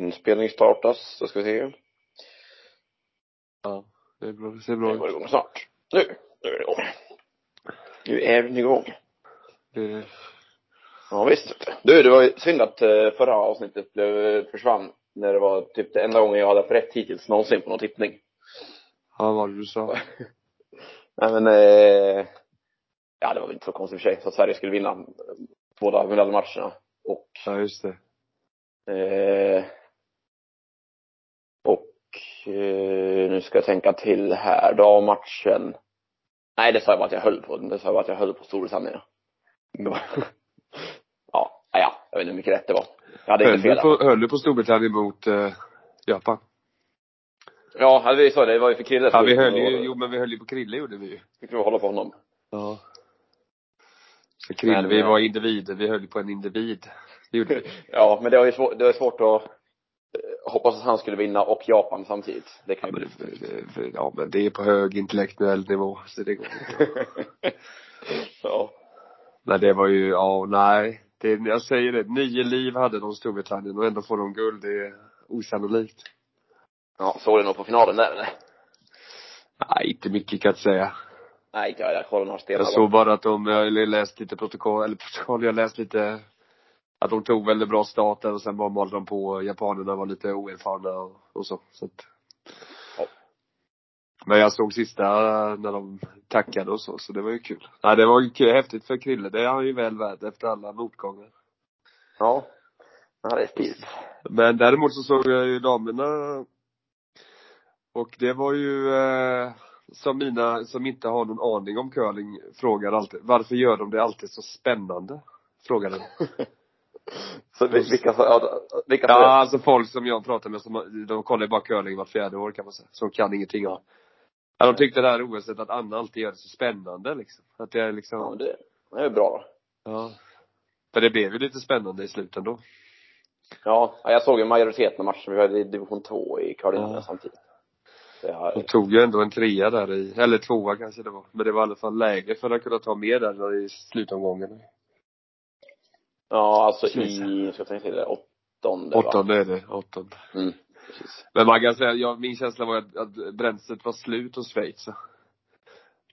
Inspelning startas, då ska vi se. Ja, det är bra. Det ser bra Nu går det ut. igång snart. Nu, nu är det igång. Nu är den igång. Det, Ja visst. Du, det var ju synd att eh, förra avsnittet blev, försvann när det var typ det enda gången jag hade haft rätt hittills någonsin på någon tippning. ja, vad var det du sa? Nej men, eh, ja det var väl inte så konstigt i och för sig, så att Sverige skulle vinna båda medaljmatcherna. Och, Ja, just det. eh, eh, nu ska jag tänka till här, då matchen. Nej, det sa jag bara att jag höll på, det sa jag bara att jag höll på Storbritannien. Ja, ja, jag vet inte hur mycket rätt det var. Jag hade Höll inte du, fel. på, höll du på Storbritannien mot eh, Japan? Ja, hade vi sa det, det var ju för Krille. Ja, vi höll ju, jo men vi höll ju på Krille gjorde vi ju. Fick vi hålla på honom. Ja. Så Krille, Men, vi eh, var individer, vi höll på en individ. Det gjorde vi. Ja, men det var ju svårt, det var svårt att eh, hoppas att han skulle vinna och Japan samtidigt. Det Ja kan men, ju det, det, för- ja, men det är på hög intellektuell nivå, så det går inte. Ja. Nej, det var ju, ja, nej. Det, jag säger det, nio liv hade de Storbritannien och ändå får de guld, det är osannolikt. Ja, såg du nog på finalen där eller? Nej, inte mycket kan jag inte säga. Nej, inte jag. Kollade några stenar. Jag såg bara att de, jag har läst lite protokoll, eller protokoll, jag har läst lite att de tog väldigt bra start där och sen bara malde de på, japanerna var lite oerfarna och, och så, så att Ja. Men jag såg sista när de tackade och så, så det var ju kul. Nej, det var ju kul, häftigt för Krille, det är han ju väl värd efter alla motgångar. Ja. Ja, det är stiligt. Men däremot så såg jag ju damerna och det var ju eh, som mina som inte har någon aning om curling frågar alltid, varför gör de det alltid så spännande? Frågar de. Så vi- vilka ja, vilka Ja, alltså folk som jag pratar med som, de kollar ju bara curling vart fjärde år kan man säga, som kan ingenting om. Ja, de tyckte det här OSet att Anna alltid gör det så spännande liksom. Att det är liksom, Ja, det, det är bra då. ja. För det blev ju lite spännande i slutet då. Ja, ja, jag såg ju majoriteten av matchen. Vi hade i division 2 i curling Ja. samtidigt. Så jag, De tog ju ändå en trea där i, eller tvåa kanske det var. Men det var i alla fall läge för att kunna ta mer där i slutomgången. Ja, alltså Precis. i, ska jag tänka till det, åttonde va? Åttonde är det, åttonde. Mm, precis. Men man kan säga, ja, min känsla var att, att bränslet var slut hos Schweiz.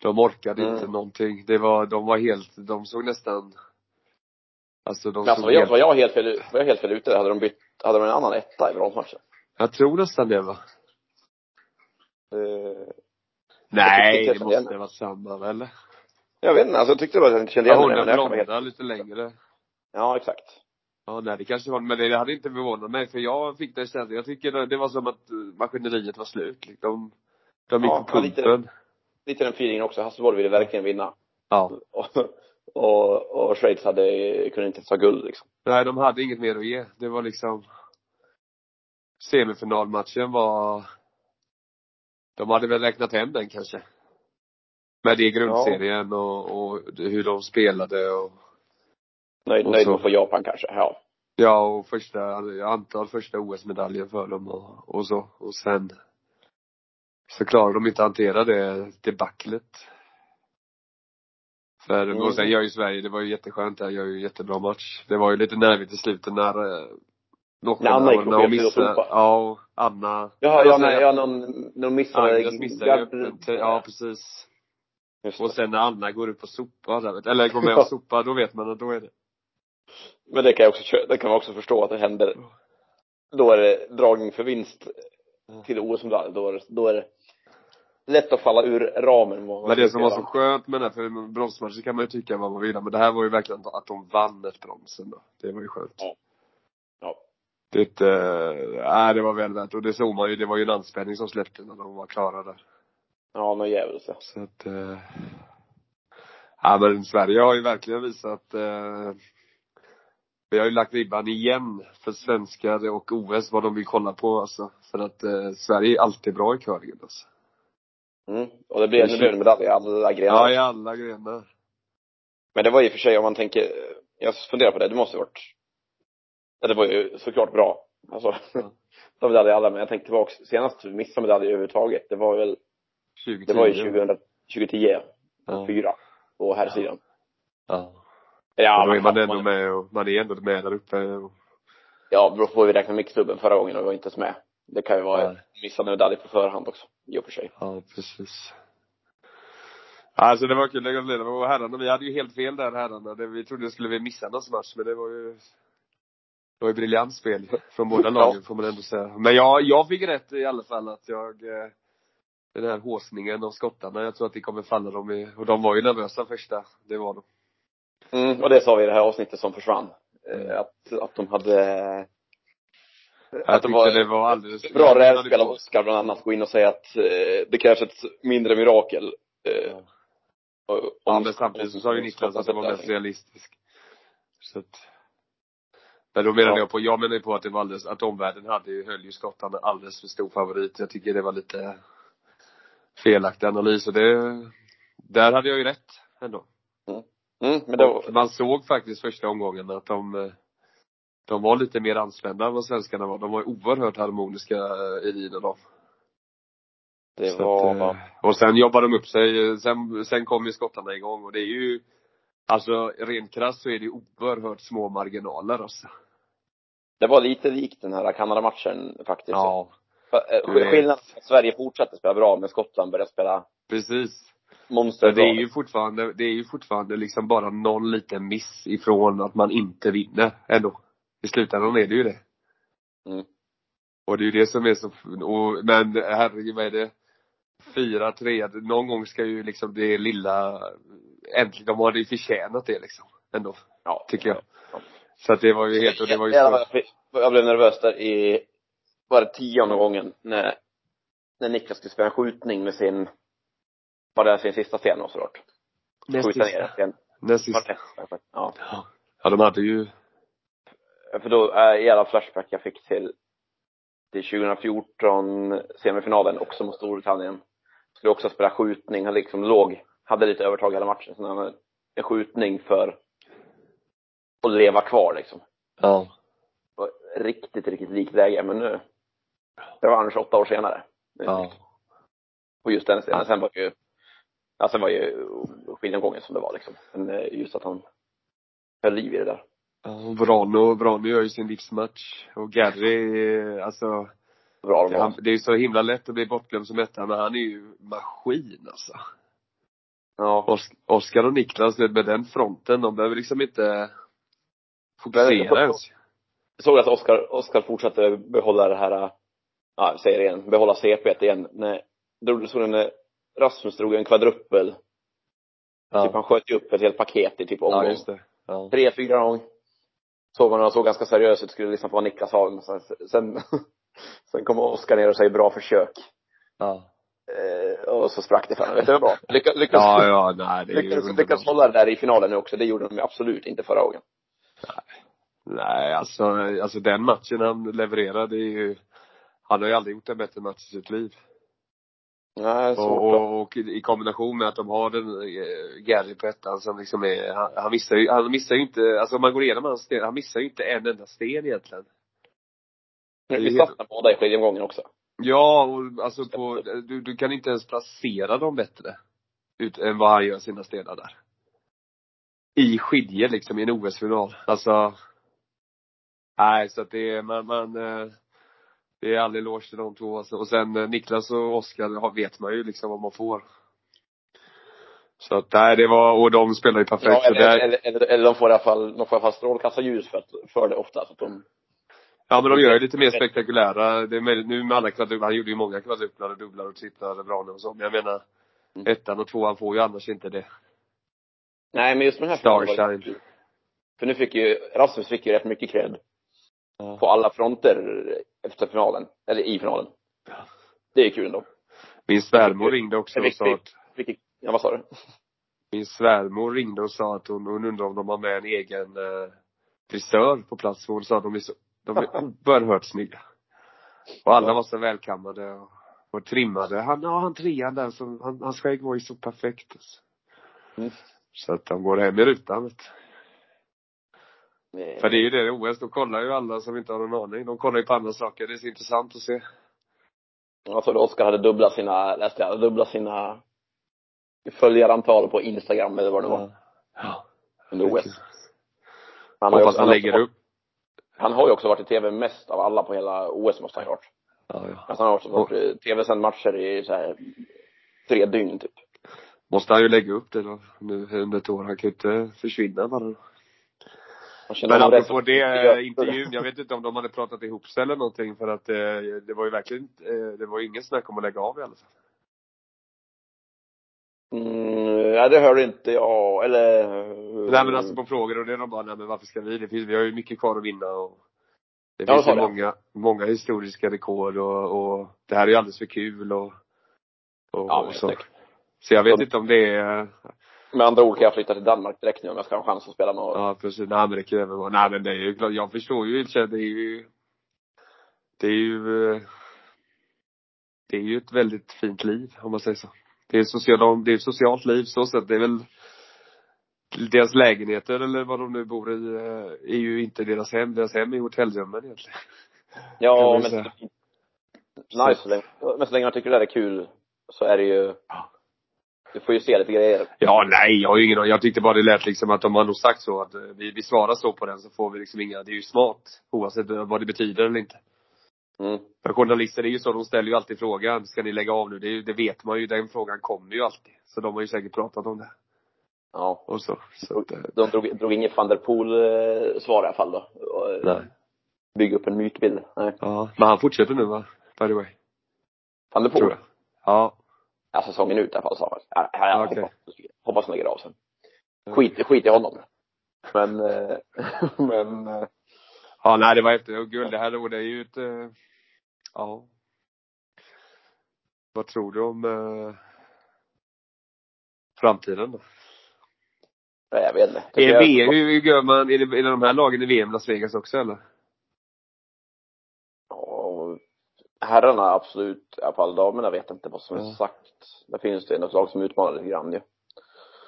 De orkade Mm. inte någonting. Det var, de var helt, de såg nästan Alltså de alltså såg var jag, helt, var jag helt fel, var jag helt fel ute? Hade de bytt, hade de en annan etta i bronsmatchen? jag tror nästan det va? Eh, Nej, det jag måste ha varit samma eller? jag vet inte, alltså jag tyckte det var, jag inte kände Ja, igen hon det, jag kan vara helt, blonda lite längre. Ja exakt. Ja, nej det kanske var, men det hade inte förvånat mig för jag fick den känslan, jag tycker det, det var som att eh, maskineriet var slut liksom. De gick Ja, på ja, lite. pumpen. Lite den feelingen också, Hasselborg ville verkligen vinna. Ja. Och, och, och Schweiz hade, kunde inte ta guld liksom. Nej, de hade inget mer att ge. Det var liksom Semifinalmatchen var De hade väl räknat hem den kanske. Med det grundserien och, och hur de spelade och Nöjd, nöjd med att få Japan kanske, ja. Ja, och första, antal första OS-medaljer för dem och, och så. Och sen så klarade de inte att hantera det debaclet. För, Mm. och sen gör ju Sverige, det var ju jätteskönt där, gör ju jättebra match. Det var ju lite nervigt i slutet när eh, När Anna gick på när fel missade-. Ja, och Anna. Ja, Eller ja, nej, ja, någon, någon missade Agnes missade öppen, ja precis. Och sen när Anna går upp och sopar eller går med och sopar, då vet man att då är det. Men det kan jag också, det kan man också förstå att det händer. Då är det dragning för vinst till OS-medalj. Då är det, då är det lätt att falla ur ramen. Men det som var så skönt med den här, för bronsmatchen kan man ju tycka vad man vill men det här var ju verkligen att de vann ett bronsen då. Det var ju skönt. Ja. Ja. Det, äh, det var väl värt och det såg man ju, det var ju en anspänning som släppte när de var klara där. Ja, någon djävulse. Så att, äh, ja men Sverige har ju verkligen visat äh, vi har ju lagt ribban igen för svenskar och OS vad de vill kolla på alltså. För att äh, Sverige är alltid bra i curlingen alltså. Mm. Och det blir ännu fler medaljer i alla grenar. Ja, i alla grenar. Men det var i och för sig, om man tänker, jag funderar på det, det måste ha varit, ja, det var ju såklart bra. Alltså, Ja. de medaljer alla, men jag tänkte tillbaka, senast vi missade medaljer överhuvudtaget, det var väl, 2010. det var ju 2000, 2010, Ja. fyra, på här sidan. Ja. Ja, då är man ändå med och, man är ändå med där uppe och Ja, då får vi räkna mixdubben förra gången och var inte ens med. Det kan ju vara Nej. missad medalj på förhand också, i och för sig. Ja, precis. Alltså det var kul att gratulera. Och herrarna, vi hade ju helt fel där herrarna. Det, vi trodde det skulle vi missa någon match, men det var ju det var ju briljant spel från båda lagen får man ändå säga. Men jag, jag fick rätt i alla fall att jag eh, den här håsningen av skottarna, jag tror att det kommer falla dem i, och de var ju nervösa första, det var de. Mm, och det sa vi i det här avsnittet som försvann. Mm. Eh, Att, att de hade Jag att det var det var alldeles bra rävspel av Oskar bland annat, gå in och säga att eh, det krävs ett mindre mirakel. Eh, Ja. och- Ja, om- men samtidigt så sa ju om Niklas att det var mest realistisk. Så att men då menade Ja. jag på, jag menar ju på att det var alldeles, att omvärlden hade ju, höll ju skottarna alldeles för stor favorit. Jag tycker det var lite felaktig analys och det, där hade jag ju rätt ändå. Mm, men det var, Och man såg faktiskt första omgången att de, eh, de var lite mer anspända än vad svenskarna var. De var oerhört harmoniska eh, Elin och dem. det Så var, att, eh, och sen jobbade de upp sig, sen, sen kom ju skottarna igång och det är ju, alltså rent krasst så är det oerhört små marginaler alltså. det var lite likt den här Kanada-matchen faktiskt. Ja. Skillnaden att Sverige fortsatte spela bra, men Skottland började spela precis. Monster det är ju fortfarande, det är ju fortfarande liksom bara någon liten miss ifrån att man inte vinner ändå. I slutändan är det ju det. Mm. Och det är ju det som är så, och, men herregud vad är det? Fyra, tre, någon gång ska ju liksom det lilla, äntligen, de hade ju förtjänat det liksom. Ändå, Ja. tycker jag. Ja. Så att det var ju helt, och det var ju så, jag, blev nervös där i, var det tionde gången, när, när Niklas skulle spela skjutning med sin, var det sin sista scen och såklart? näst Skjuta ner sista. den. Näst sista. Ja. Ja, de hade ju, För då, äh, i alla flashback jag fick till, till 2014 semifinalen, också mot Storbritannien. Skulle också spela skjutning, han liksom låg, hade lite övertag hela matchen. Sen hade han en skjutning för att leva kvar liksom. ja. Var riktigt, riktigt likt läge, men nu, det var annars åtta år senare. Ja. På just den scenen. Ja. Sen var det ju, ja sen var ju skiljeomgången som det var liksom. Men eh, just att han höll liv i det där. Ja, Brano, Brano gör ju sin livsmatch. Och Gary, eh, alltså Bra de Det, han, det är så himla lätt att bli bortglömd som etta, men han är ju maskin alltså. Ja. Os- Oskar och Niklas med den fronten, de behöver liksom inte fokusera ens. Jag såg att Oskar, Oskar fortsatte behålla det här, ja, jag säger det igen, behålla CP igen. När, då såg när Rasmus drog en kvadruppel. Typ han sköt ju upp ett helt paket i typ omgång. ja, just det. Ja. Tre, fyra gång. Såg man och såg ganska seriös ut, skulle liksom få Niklas Hagen. Sen, sen, sen kom Oskar ner och säger bra försök. Ja. Eh, och så sprack det fram. Vet du vad bra? Lyckas, lyckas, Ja, ja, nej det är lyckas, lyckas hålla det där i finalen nu också. Det gjorde de absolut inte förra gången. Nej, alltså, alltså den matchen han levererade är ju, han har ju aldrig gjort en bättre match i sitt liv. Nej, så Och, och, och i kombination med att de har den eh, Gary på ettan som liksom är, han, han missar ju, han missar ju inte, alltså om man går igenom hans sten, han missar ju inte en enda sten egentligen. Vi satt där båda i skiljeomgången också. Ja, och alltså på, du, du kan inte ens placera dem bättre. Ut, än vad han gör sina stenar där. I skilje liksom, i en OS-final. Alltså. Nej, så att det är, man, man eh, det är all eloge till de två alltså. Och sen eh, Niklas och Oskar vet man ju liksom vad man får. Så att, nej det var, och de spelar ju perfekt. Ja, eller, där, eller, eller, eller de får i alla fall, de får i alla fall strålkastarljus för, att, för det ofta. Så att de, Ja men de gör ju lite mer spektakulära, det är möjligt, nu med alla kvadruplar, han gjorde ju många kvadruplar och dubblar och tripplar och bra och så, men jag menar Mm. ettan och tvåan får ju annars inte det. nej men just med den här Starshine. För nu fick ju, Rasmus fick ju rätt mycket cred Ja. på alla fronter efter finalen. Eller i finalen. Det är kul ändå. Min svärmor ringde också och sa att, Vilket, ja vad sa du? min svärmor ringde och sa att hon, hon undrade om de har med en egen eh, frisör på plats, för hon sa att de är så, de är oerhört snygga. Och alla var så välkammade och, och trimmade. Han, ja han trean där, så, han, hans skägg var ju så perfekt. Alltså. Mm. Så att de går hem i rutan vet du. Eh, För det är ju det, OS, då kollar ju alla som inte har någon aning. De kollar ju på andra saker. Det är så intressant att se. Jag såg att Oskar hade dubblat sina, läste jag, dubblat sina följarantal på Instagram eller vad det var. Ja. Under OS. Han har Hoppas han lägger också- upp. Han har ju också varit i tv mest av alla på hela OS måste han ha gjort. Ja, ja. Alltså han har också varit i tv-sänd matcher i så här tre dygn typ. Måste han ju lägga upp det då, nu under ett år. Han kan ju inte försvinna bara. Men apropå det, eh, intervjun, jag vet inte om de hade pratat ihop sig eller någonting för att eh, det var ju verkligen eh, det var ju ingen snack om att lägga av i alla fall. Mm, ja, det hörde inte jag, eller Nej men alltså på frågor och det är de bara, nej men varför ska vi? Det finns, vi har ju mycket kvar att vinna och det Ja, finns ju det. många, många historiska rekord och, och det här är ju alldeles för kul och, och, Ja, och så. Så jag vet inte om det är, Med andra ord kan jag flytta till Danmark direkt nu om jag ska ha en chans att spela något. ja precis, nej men det kräver vara, nej men det är ju klart, jag förstår ju i och för sig, det är ju, det är ju, det är ju ett väldigt fint liv om man säger så. Det är ett socialt, det är ett socialt liv så sett, det är väl deras lägenheter eller vad de nu bor i, eh, är ju inte deras hem. Deras hem är hotellrummen egentligen. Ja, man men, nice, så länge, men så länge man tycker det där är kul så är det ju, du får ju se lite grejer. Ja, nej, jag har ju ingen. Jag tyckte bara det lät liksom att de har nog sagt så att eh, vi, vi svarar så på den så får vi liksom inga, det är ju smart. Oavsett vad det betyder eller inte. Mm. För journalister är ju så, de ställer ju alltid frågan, ska ni lägga av nu? Det, det vet man ju, den frågan kommer ju alltid. Så de har ju säkert pratat om det. Ja. Och så. så att, eh, De drog, drog inget van der Poel eh, svar i alla fall då. Och, nej. Bygga upp en mytbild. Nej. Ja. Men han fortsätter nu va? By the way. Van der Poel? Ja. Ja, säsongen ut i alla fall sa han. Ja, jag okej. hoppas, hoppas han lägger av sen. Skit, skit i honom. Men, eh, men, eh, Ja, nej det var efter, och guld, det här året är ju ett, eh, ja. Vad tror du om eh, framtiden då? nej, jag vet inte. Är det jag- hur gör man, är det, är det de här lagen i VM Las Vegas också eller? Ja, herrarna absolut, i alla fall damerna vet inte vad som är Ja. sagt. Där finns det något lag som utmanar lite grann ju.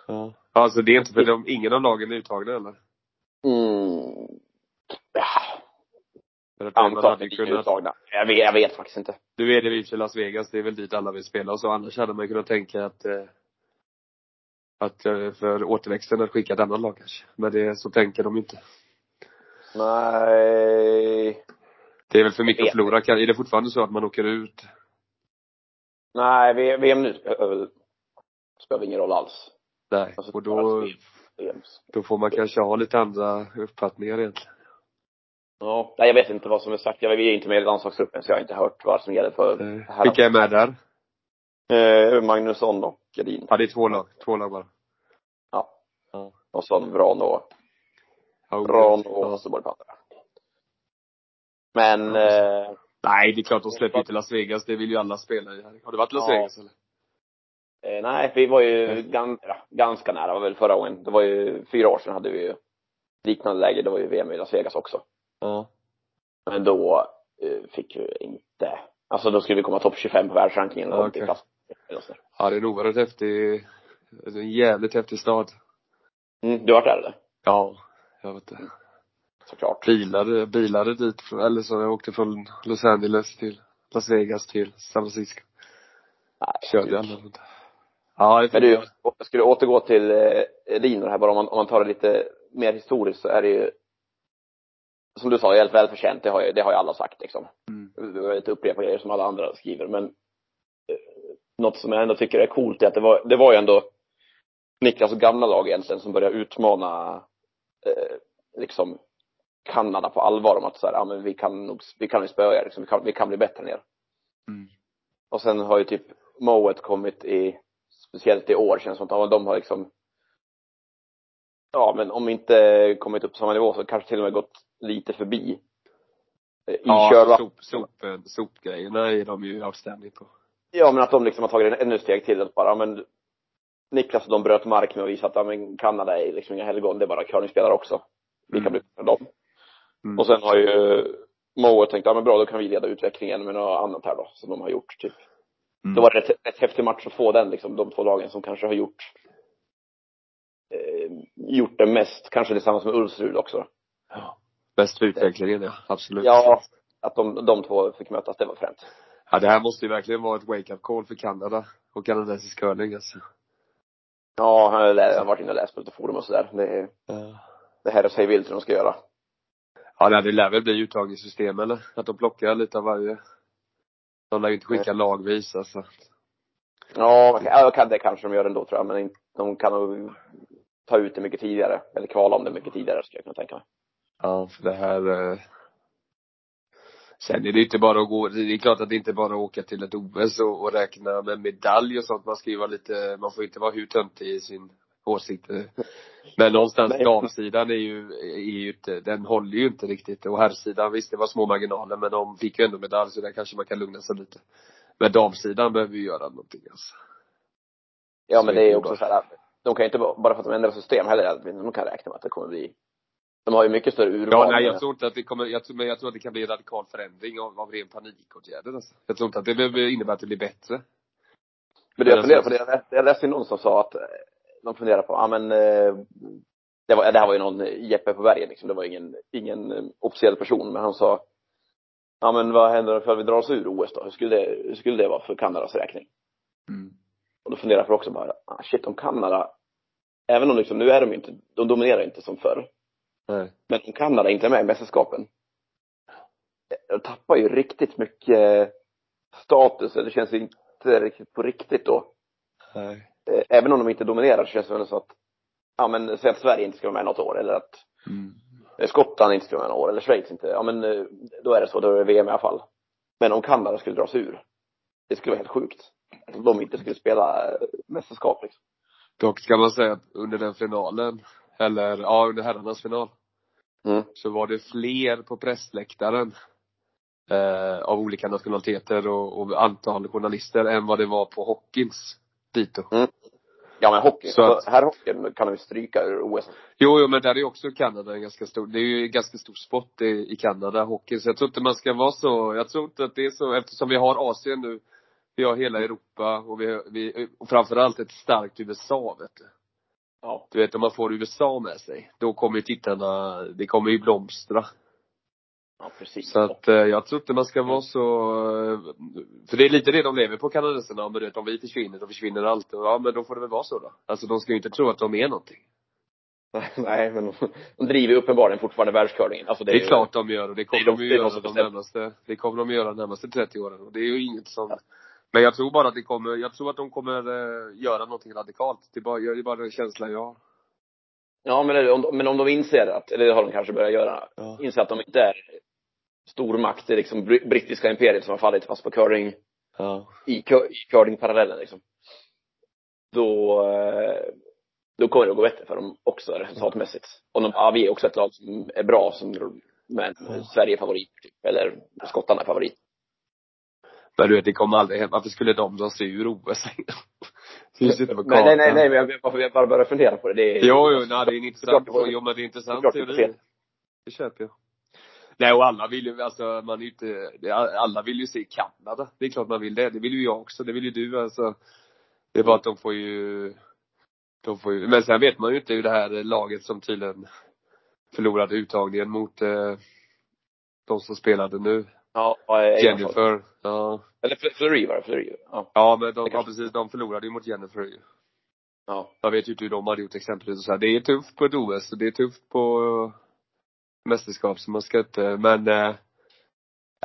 Ja. Alltså det är inte för de, ingen av lagen är uttagna eller? Mm. Ja, antar att vi ju är kunnat, uttagna. Jag vet, jag vet faktiskt inte. nu är det i Las Vegas, det är väl dit alla vill spela och så, annars hade man kunnat tänka att eh, att eh, för återväxten att skicka ett annat lag kanske. Men det, så tänker de inte. Nej. Det är väl för mycket att förlora. Är det fortfarande så att man åker ut? Nej, VM nu spelar, ingen roll alls. Nej. Alltså, Och då, då får man kanske ha lite andra uppfattningar egentligen. Ja, nej jag vet inte vad som är sagt. Jag, är inte med i landslagsgruppen så jag har inte hört vad som gäller för Eh, herrarna. Vilka är med där? Eh, Magnusson och Edin. Ja, det är två lag. Två lag bara. Ja. Ja. Och så Vran och, Vran och ja. Hasselborg på andra. Men, Ja, eh, Nej, det är klart de släpper ju till Las Vegas. Det vill ju alla spela i. Har du varit i Las Ja. Vegas eller? eh, nej, vi var ju Nej. gan, ja, ganska nära, var väl förra gången. Det var ju fyra år sedan hade vi ju liknande läge. Det var ju VM i Las Vegas också. Ja. Men då eh, fick vi inte, alltså då skulle vi komma topp 25 på världsrankingen Ja, kom till okej. plats. eller så. Ja, det är nog varit häftig, en jävligt häftig stad. Mm, du har varit där eller? Ja. Jag vet inte. Såklart. Bilade, bilade dit, från- eller så jag åkte från Los Angeles till Las Vegas till San Francisco. Nej, Körde alla runt. Ja, det Men du, jag skulle återgå till eh, det här bara om man, om man tar det lite mer historiskt så är det ju som du sa, helt välförtjänt. Det har ju, det har ju alla sagt liksom. Mm. Jag behöver inte upprepa grejer som alla andra skriver men eh, något som jag ändå tycker är coolt är att det var, det var ju ändå Niklas gamla lag egentligen som började utmana eh, liksom Kanada på allvar om att så här, ja men vi kan nog, vi kan ju spöa er liksom, vi kan, vi kan bli bättre än er. Mm. Och sen har ju typ Moet kommit i, speciellt i år känns det som att de har liksom Ja men om inte kommit upp på samma nivå så kanske till och med gått lite förbi. eh, I Ja, sop, sop, eh, sopgrejerna är de ju outstanding på. Ja men att de liksom har tagit en ännu steg till att bara, ja, men Niklas och de bröt mark med att visa att, ja men Kanada är liksom inga helgon, det är bara curlingspelare också. Vi kan Mm. bli bättre än dem. Mm. Och sen har ju Moe tänkt, ja men bra då kan vi leda utvecklingen med något annat här då, som de har gjort typ. Mm. Då var det rätt, rätt häftig match att få den liksom, de två lagen som kanske har gjort eh, gjort det mest, kanske tillsammans med Ulsrud också. Ja. Bäst för utvecklingen, ja. Absolut. Ja, att de, de två fick mötas, det var fränt. Ja, det här måste ju verkligen vara ett wake-up call för Kanada och kanadensisk curling alltså. Ja, jag har varit inne och läst på lite forum och sådär. Det, Ja. det här är sig vilt hur de ska göra. Ja, det lär väl bli uttagningssystem eller? Att de plockar lite av varje. De lär ju inte skicka lagvis alltså. Ja, kan- det kanske de gör ändå tror jag, men de kan nog ta ut det mycket tidigare. Eller kvala om det mycket tidigare, skulle jag kunna tänka mig. Ja, för det här eh... Sen är det inte bara att gå, det är klart att det inte bara att åka till ett OS och, och räkna med medalj och sånt. Man ska ju vara lite, man får inte vara hur töntig i sin åsikt. Men någonstans, Nej. damsidan är ju, är ju inte, den håller ju inte riktigt. Och herrsidan, visst det var små marginaler men de fick ju ändå medalj så där kanske man kan lugna sig lite. Men damsidan behöver ju göra någonting alltså. Ja, Så men det är det också bara. så här, de kan ju inte, bara för att de ändrar system heller, de kan räkna med att det kommer bli de har ju mycket större urval. Ja, nej jag tror inte att det kommer, jag tror, men jag tror att det kan bli en radikal förändring av, av ren panikåtgärder alltså. Jag tror inte att det behöver innebära att det blir bättre. Men det jag funderar alltså- på, det, jag läste- ju någon som sa att eh, de funderar på, ja men eh, det, var, det här var ju någon Jeppe på bergen liksom, det var ingen, ingen eh, officiell person, men han sa Ja men vad händer ifall vi drar oss ur OS då? Hur skulle det, hur skulle det vara för Kanadas räkning? Mm. Och då funderar jag också bara, ah, shit om Kanada, även om liksom, nu är de ju inte, de dominerar inte som förr. Nej. Men om Kanada inte är med i mästerskapen, eh, de tappar ju riktigt mycket status, det känns inte riktigt på riktigt då. Nej. Eh, även om de inte dominerar så känns det väl så att, ja men säg att Sverige inte ska vara med något år eller att Mm. eh, Skottland inte ska vara med något år eller Schweiz inte, ja men eh, då är det så, då är det VM i alla fall. Men om Kanada skulle dra sig ur, det skulle vara helt sjukt. Om de inte skulle spela mästerskap liksom. Dock ska man säga att under den finalen, eller ja, under herrarnas final, Mm. så var det fler på pressläktaren eh, av olika nationaliteter och, och antal journalister än vad det var på hockeyns dito. Ja men hockey, Så att- här hockeyn kan de ju stryka ur OS. Jo, jo, men där är också Kanada en ganska stor, det är ju en ganska stor sport i, i Kanada, hockey. Så jag tror inte man ska vara så, jag tror inte att det är så, eftersom vi har Asien nu, vi har hela Europa och vi, vi och framförallt ett starkt USA, vet du. Ja. Du vet om man får USA med sig, då kommer ju tittarna, det kommer ju blomstra. Ja precis. Så att eh, jag tror inte man ska vara så, eh, för det är lite det de lever på kanadensarna, vet om vi försvinner, då försvinner allt. Ja men då får det väl vara så då. Alltså de ska ju inte tro att de är någonting. Nej men de, de driver ju uppenbarligen fortfarande världscurlingen. Alltså det Det är, är ju- klart de gör och det kommer det är de, de- ju är göra de närmaste, det kommer de göra de närmaste 30 åren och det är ju inget som Men jag tror bara att det kommer, jag tror att de kommer eh, göra någonting radikalt. Det är bara, det är bara den känslan jag har. Ja men, om, men om de inser att, eller det har de kanske börjat göra, Ja. inser att de inte är stormakt, det är liksom br- brittiska imperiet som har fallit fast på curling, Ja. i, i curlingparallellen liksom. Då, eh, då kommer det att gå bättre för dem också resultatmässigt. Och de, ja, vi är också ett lag som är bra, som, men Ja. Sverige är favorit, typ. eller skottarna är favorit. Men du vet, det kommer aldrig hända. Varför skulle de dra sig ur OS? Finns inte på Nej, nej, nej, men jag, varför jag bara börjar fundera på det, det är Jo, jo, nej, det är en intressant Jo, men det är intressant teori. Det köper jag. Nej, och alla vill ju, alltså man är inte, alla vill ju se Kanada. Det är klart man vill det. Det vill ju jag också. Det vill ju du alltså. Det är bara att de får ju, de får ju, men sen vet man ju inte hur det här laget som tydligen förlorade uttagningen mot eh, de som spelade nu. Ja, Jennifer. Ja. Eller Fl- Fleury var det, Fleury. Ja. Ja, men de, ja precis, de förlorade ju mot Jennifer ju. Ja. Jag vet ju inte hur de hade gjort exempelvis och så här. Det är tufft på ett OS och det är tufft på mästerskap så man ska inte, men eh,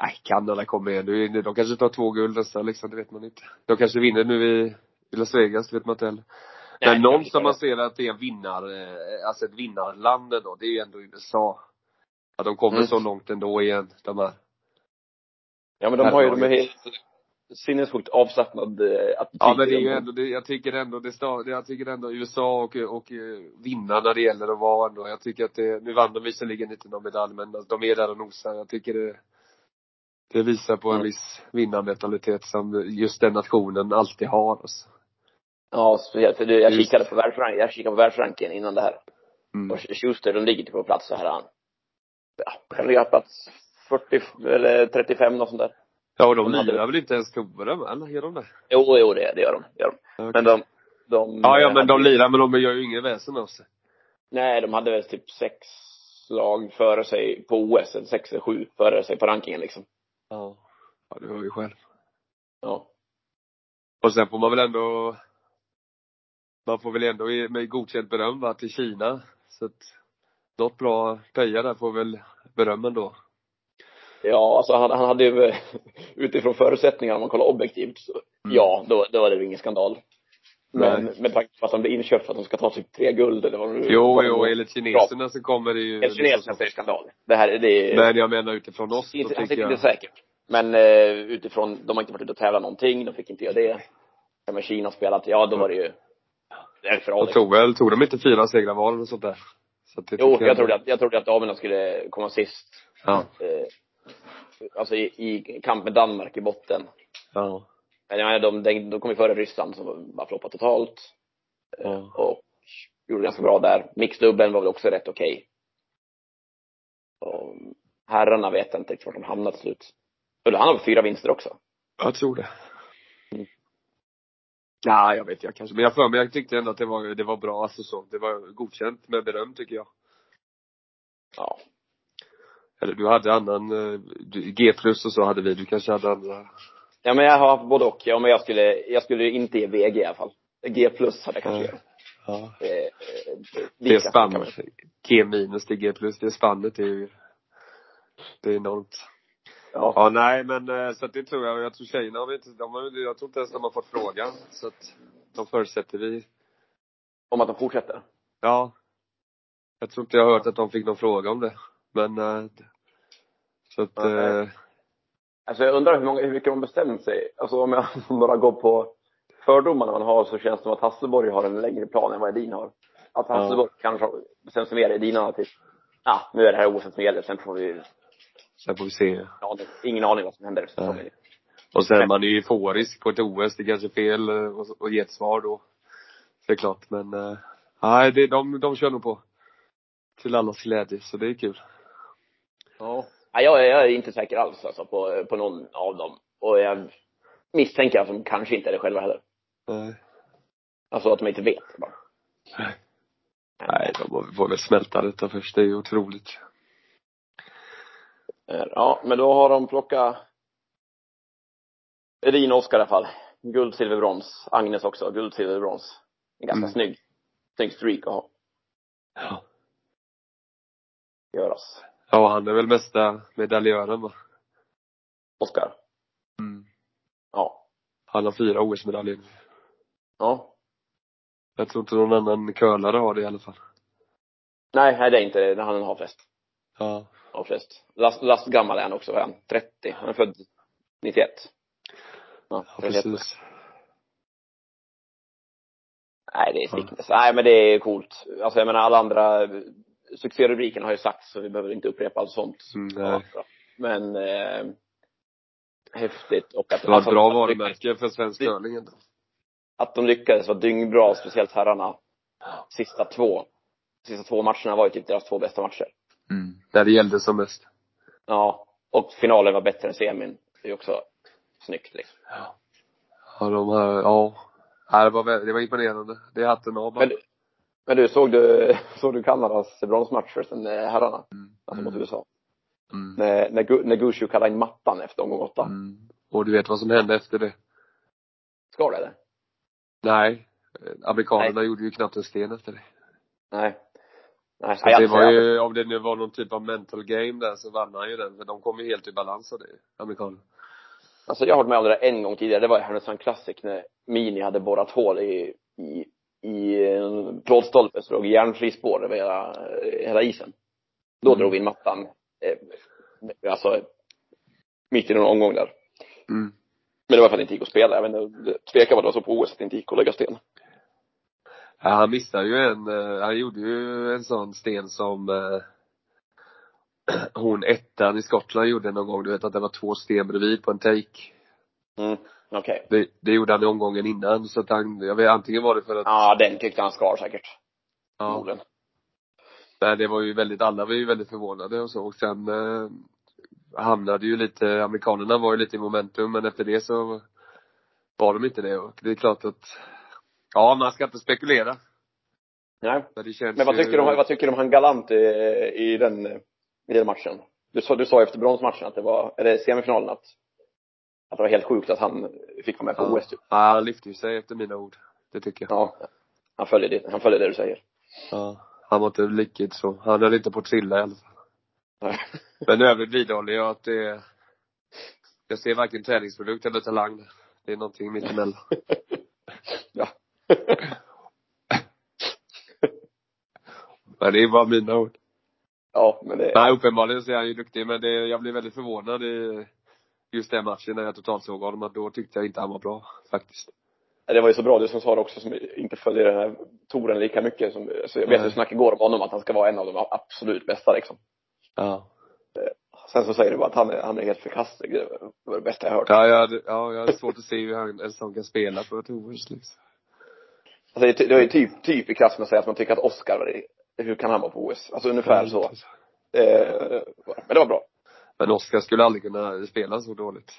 Nej, Kanada kommer igen. Nu- De kanske tar två guld nästa liksom, det vet man inte. De kanske vinner nu i, i Las Vegas, det vet man inte heller. Men Nej, någon det- som man ser att det är en vinnar, eh, alltså ett vinnarland ändå, det är ju ändå USA. Att de kommer Mm. så långt ändå igen, de här. Ja men de har ju, de är helt sinnessjukt avslappnad eh, attityd. Ja men det är ju ändå, det, jag tycker ändå, det stav, jag tycker ändå USA och, och eh, vinna när det gäller att vara ändå. Jag tycker att det, nu vann de visserligen inte någon medalj men de är där och nosar. Jag tycker det, det visar på en Mm. viss vinnarmentalitet som just den nationen alltid har alltså. Ja, speciellt för det, jag Just. kikade på världsrank, jag kikade på världsrankingen innan det här. Mm. Och Schuster, de ligger typ på plats så här, han. Ja, kan ligga plats 40 eller 35 något sånt där. Ja och de De hade- lirar väl inte ens va? eller? Gör de det? Jo, jo det, det gör de, gör de. Okej. Men de, de Ja, ja men de hade- lirar men de gör ju inget väsen av sig. Nej, de hade väl typ sex lag före sig på OS, eller sex eller sju före sig på rankingen liksom. Ja. Ja, du hör ju själv. Ja. Och sen får man väl ändå man får väl ändå ge- med godkänt beröm va, till Kina. Så att något bra Peja där får väl beröm då. Ja, alltså han, han hade ju utifrån förutsättningarna om man kollar objektivt så, Mm. ja, då, då är det ju ingen skandal. Men Nej. tanke på att han blir inköpt för att de ska ta typ tre guld eller vad det Jo, vad jo, var. enligt kineserna så kommer det ju Enligt kineserna så är det skandal. Det här, det är Men jag menar utifrån oss inte, han tycker jag inte säkert. Men eh, utifrån, de har inte varit ute och tävlat någonting, de fick inte göra det. Ja, men Kina spelat, ja då var det ju, det är för Jag Alex. tog väl, tog de inte fyra segrar var eller sånt där? Så Jo, tycker jag trodde att, jag trodde att damerna skulle komma sist. Ja. Eh, alltså i, i kamp med Danmark i botten. Ja. Men jag menar, de, de, de kom ju före Ryssland som bara floppade totalt. Eh, Ja. Och gjorde ganska bra där. Mixdubben var väl också rätt okej. Och herrarna vet jag inte riktigt vart de hamnade till slut. Eller han har fyra vinster också? Jag tror det. Mm. Ja, jag vet jag kanske. Men jag för mig, jag tyckte ändå att det var, det var bra alltså så. Det var godkänt med beröm tycker jag. Ja. Eller du hade annan, eh, G plus och så hade vi. Du kanske hade andra. Ja men jag har haft både och. Ja men jag skulle, jag skulle inte ge VG i alla fall. G plus hade jag kanske Ja. gett. Ja. Eh, eh, Det är lika kan man- spann. G minus till G plus. Det spannet är ju, det är enormt. Ja. Ja, nej men eh, så att det tror jag. Jag tror tjejerna har inte, de har, jag tror inte ens de har fått frågan. Så att de förutsätter vi. Om att de fortsätter. Ja. Jag tror inte jag har hört att de fick någon fråga om det. Men, så att, Nej. eh, Alltså jag undrar hur många, hur mycket de bestämt sig. Alltså om jag bara går på fördomarna man har så känns det som att Hasselborg har en längre plan än vad Edin har. Att Ja. Hasselborg kanske har bestämt sig mer, Edin har typ, ja nu är det här OS som gäller, sen får vi, sen får vi se. aning, ingen aning vad som händer säsongen. Och sen man är ju euforisk på ett OS. Det är kanske fel eh, att att ge ett svar då. Det är klart men, eh, nej det, de, de kör nog på. Till allas glädje, så det är kul. Ja. Nej, jag, är- jag är inte säker alls alltså på, på någon av dem. Och jag misstänker att de kanske inte är det själva heller. Nej. Alltså att de inte vet bara. Nej, de får väl smälta detta först. Det är ju otroligt. Eh, Ja, men då har de plockat och Oskar i alla fall. Guld, silver, brons. Agnes också. Guld, silver, brons. En ganska Mm. snygg, snygg streak att ha, Ja. göras. Ja, han är väl mesta medaljören va? Oskar. Mm. Ja. Han har fyra OS-medaljer. Ja. Jag tror inte någon annan curlare har det i alla fall. Nej, nej det är inte det. Han har flest. Ja. Har flest. Last, last gammal är han också, är han? 30. Han är född 91. Ja, Ja, 31. precis. Nej, det är stickness. Nej, men det är coolt. Alltså jag menar alla andra succérubrikerna har ju sagts så vi behöver inte upprepa allt sånt. Mm, nej. Ja, Men eh, häftigt och att Det var ett alltså, bra att de lyckades- varumärke för svensk curling ändå. Att de lyckades var dyngbra, speciellt herrarna. Sista två. Sista två matcherna var ju typ deras två bästa matcher. Mm. Där det gällde som mest. Ja. Och finalen var bättre än semin. Det är ju också snyggt liksom. Ja, de här, ja. Ja, det var, det var imponerande. Det är hatten av bara. Men, men du, såg du, såg du Kanadas bronsmatcher sen eh, herrarna? Mm. Alltså mot USA? Mm. När, när, när Gushu kallade in mattan efter omgång åtta. Mm. Och du vet vad som hände efter det? Ska det? Nej. Amerikanerna gjorde ju knappt en sten efter det. Nej. Nej, Så det var ju, om det nu var någon typ av mental game där så vann han ju den. För de kom ju helt i balans av det, amerikanerna. Alltså jag har varit med om det där en gång tidigare. Det var i Härnösand Classic när Mini hade borrat hål i, i, i en plåtstolpe så låg järnfri spår över hela, hela isen. Då Mm. drog vi in mattan. Eh, alltså mitt i någon omgång där. Mm. Men det var för att det inte gick att spela. Jag vet inte, det tvekade vad det var så på OS att det inte gick att lägga sten. Ja, han missade ju en, eh, han gjorde ju en sån sten som eh, hon ettan i Skottland gjorde någon gång. Du vet att det var två sten bredvid på en take. Mm. Okej. Det, det gjorde han omgången innan. Så att han, jag vet, antingen var det för att, Ja, den tyckte han skar säkert. ja. Förmodligen. Nej, det var ju väldigt, alla var ju väldigt förvånade och så. Och sen eh, hamnade ju lite, amerikanerna var ju lite i momentum men efter det så var de inte det. Och det är klart att, ja man ska inte spekulera. Nej. Men Men vad ju, tycker du om, vad tycker du om han Galant i, i den, i den matchen? Du sa, du sa efter bronsmatchen att det var, eller semifinalen att, att det var helt sjukt att han fick vara med på ja. OS typ. Ja, han lyfte ju sig efter mina ord. Det tycker jag. Ja. Han följer det, han följer det du säger. Ja. Han var inte riktigt så, han höll inte på att trilla i alla fall. Men i övrigt vidhåller jag att det är, jag ser varken träningsprodukt eller talang. Det är någonting mittemellan. ja. Men det är bara mina ord. Ja, men det, Nej, uppenbarligen så är han ju duktig, men det, jag blev väldigt förvånad i just den matchen när jag totalt såg honom, att då tyckte jag inte han var bra, faktiskt. det var ju så bra du som sa det också, som inte följer den här touren lika mycket som, så jag vet hur snack igår om honom, att han ska vara en av de absolut bästa liksom. Ja. Sen så säger du bara att han är, han är helt förkastlig. Det var det bästa jag hört. Ja, jag hade, ja, jag hade svårt att se hur han, en sån kan spela på ett OS liksom. Alltså det är är ju typ, typ i klass med att säga att man tycker att Oscar var. Hur kan han vara på OS? Alltså ungefär så. Eh, men det var bra. Men Oskar skulle aldrig kunna spela så dåligt.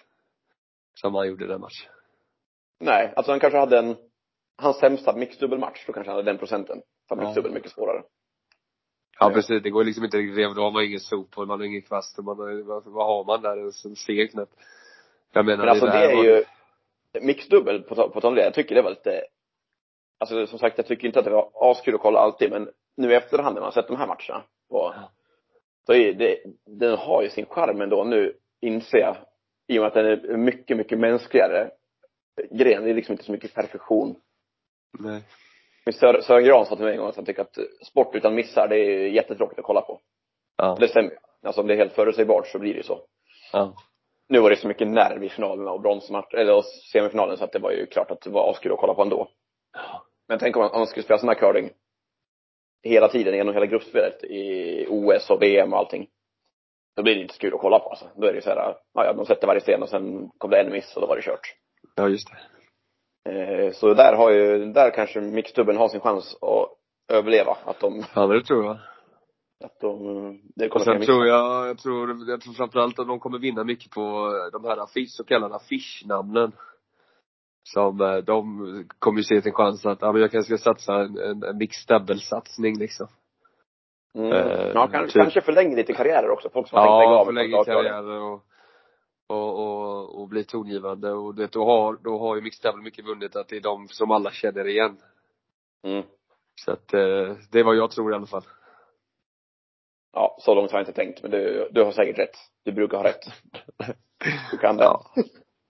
Som han gjorde den matchen. Nej, alltså han kanske hade en, hans sämsta mixdubbelmatch, då kanske han hade den procenten. För Ja. mixdubbel är mycket svårare. Ja precis, det går liksom inte riktigt, då har man ingen sop och man har ingen kvast och man har, vad, har man där? En ser knappt. Jag menar, Men alltså det där är var- ju, mixdubbel, på, på tal om det, jag tycker det var lite, alltså som sagt jag tycker inte att det var askul att kolla alltid, men nu i efterhand när man sett de här matcherna, och, Ja. Så det, den har ju sin charm ändå nu, inser jag, i och med att den är mycket, mycket mänskligare gren. Det är liksom inte så mycket perfektion. Nej. Men Sör, Sören Gran sa till mig en gång att han tycker att sport utan missar, det är jättetråkigt att kolla på. Ja. Det stämmer. Alltså om det är helt förutsägbart så blir det ju så. Ja. Nu var det så mycket nerv i finalerna och bronsmatch, eller och semifinalen så att det var ju klart att det var askul att kolla på ändå. Men tänk om man, om man skulle spela sån här curling hela tiden genom hela gruppspelet i OS och VM och allting. Då blir det inte så kul att kolla på alltså. Då är det så här, ja, de sätter varje sten och sen kom det en miss och då var det kört. Ja, just det. Eh, så där har ju, där kanske mixdubben har sin chans att överleva. Att de, Ja, det tror jag. att de, det Och kommer sen finnas tror jag, jag tror, jag tror framförallt att de kommer vinna mycket på de här affisch, så kallade affischnamnen. Som, eh, de kommer ju se sin chans att, ja men jag kanske ska satsa en, en, en mixed double-satsning liksom. Mm. Eh, ja, kanske, typ. kanske förlänger lite karriärer också. Folk som har tänkt lägga av förlänger karriärer och, och, och, och bli tongivande och det, då har, då har ju mixed double mycket vunnit att det är de som alla känner igen. Mm. Så att, eh, det är vad jag tror i alla fall. Ja, så långt har jag inte tänkt, men du, du har säkert rätt. Du brukar ha rätt. Du kan det. Ja.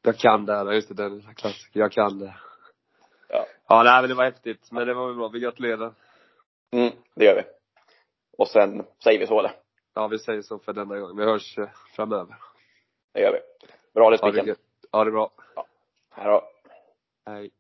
Jag kan det här, just det, den klassiker. Jag kan det. Ja. Ja, nej men det var häftigt. Men det var väl bra. Vi gratulerar. Mm, det gör vi. Och sen säger vi så eller? Ja, vi säger så för denna gång. Vi hörs eh, framöver. Det gör vi. Bra det Spiken. Ha det bra. Här då. Hej.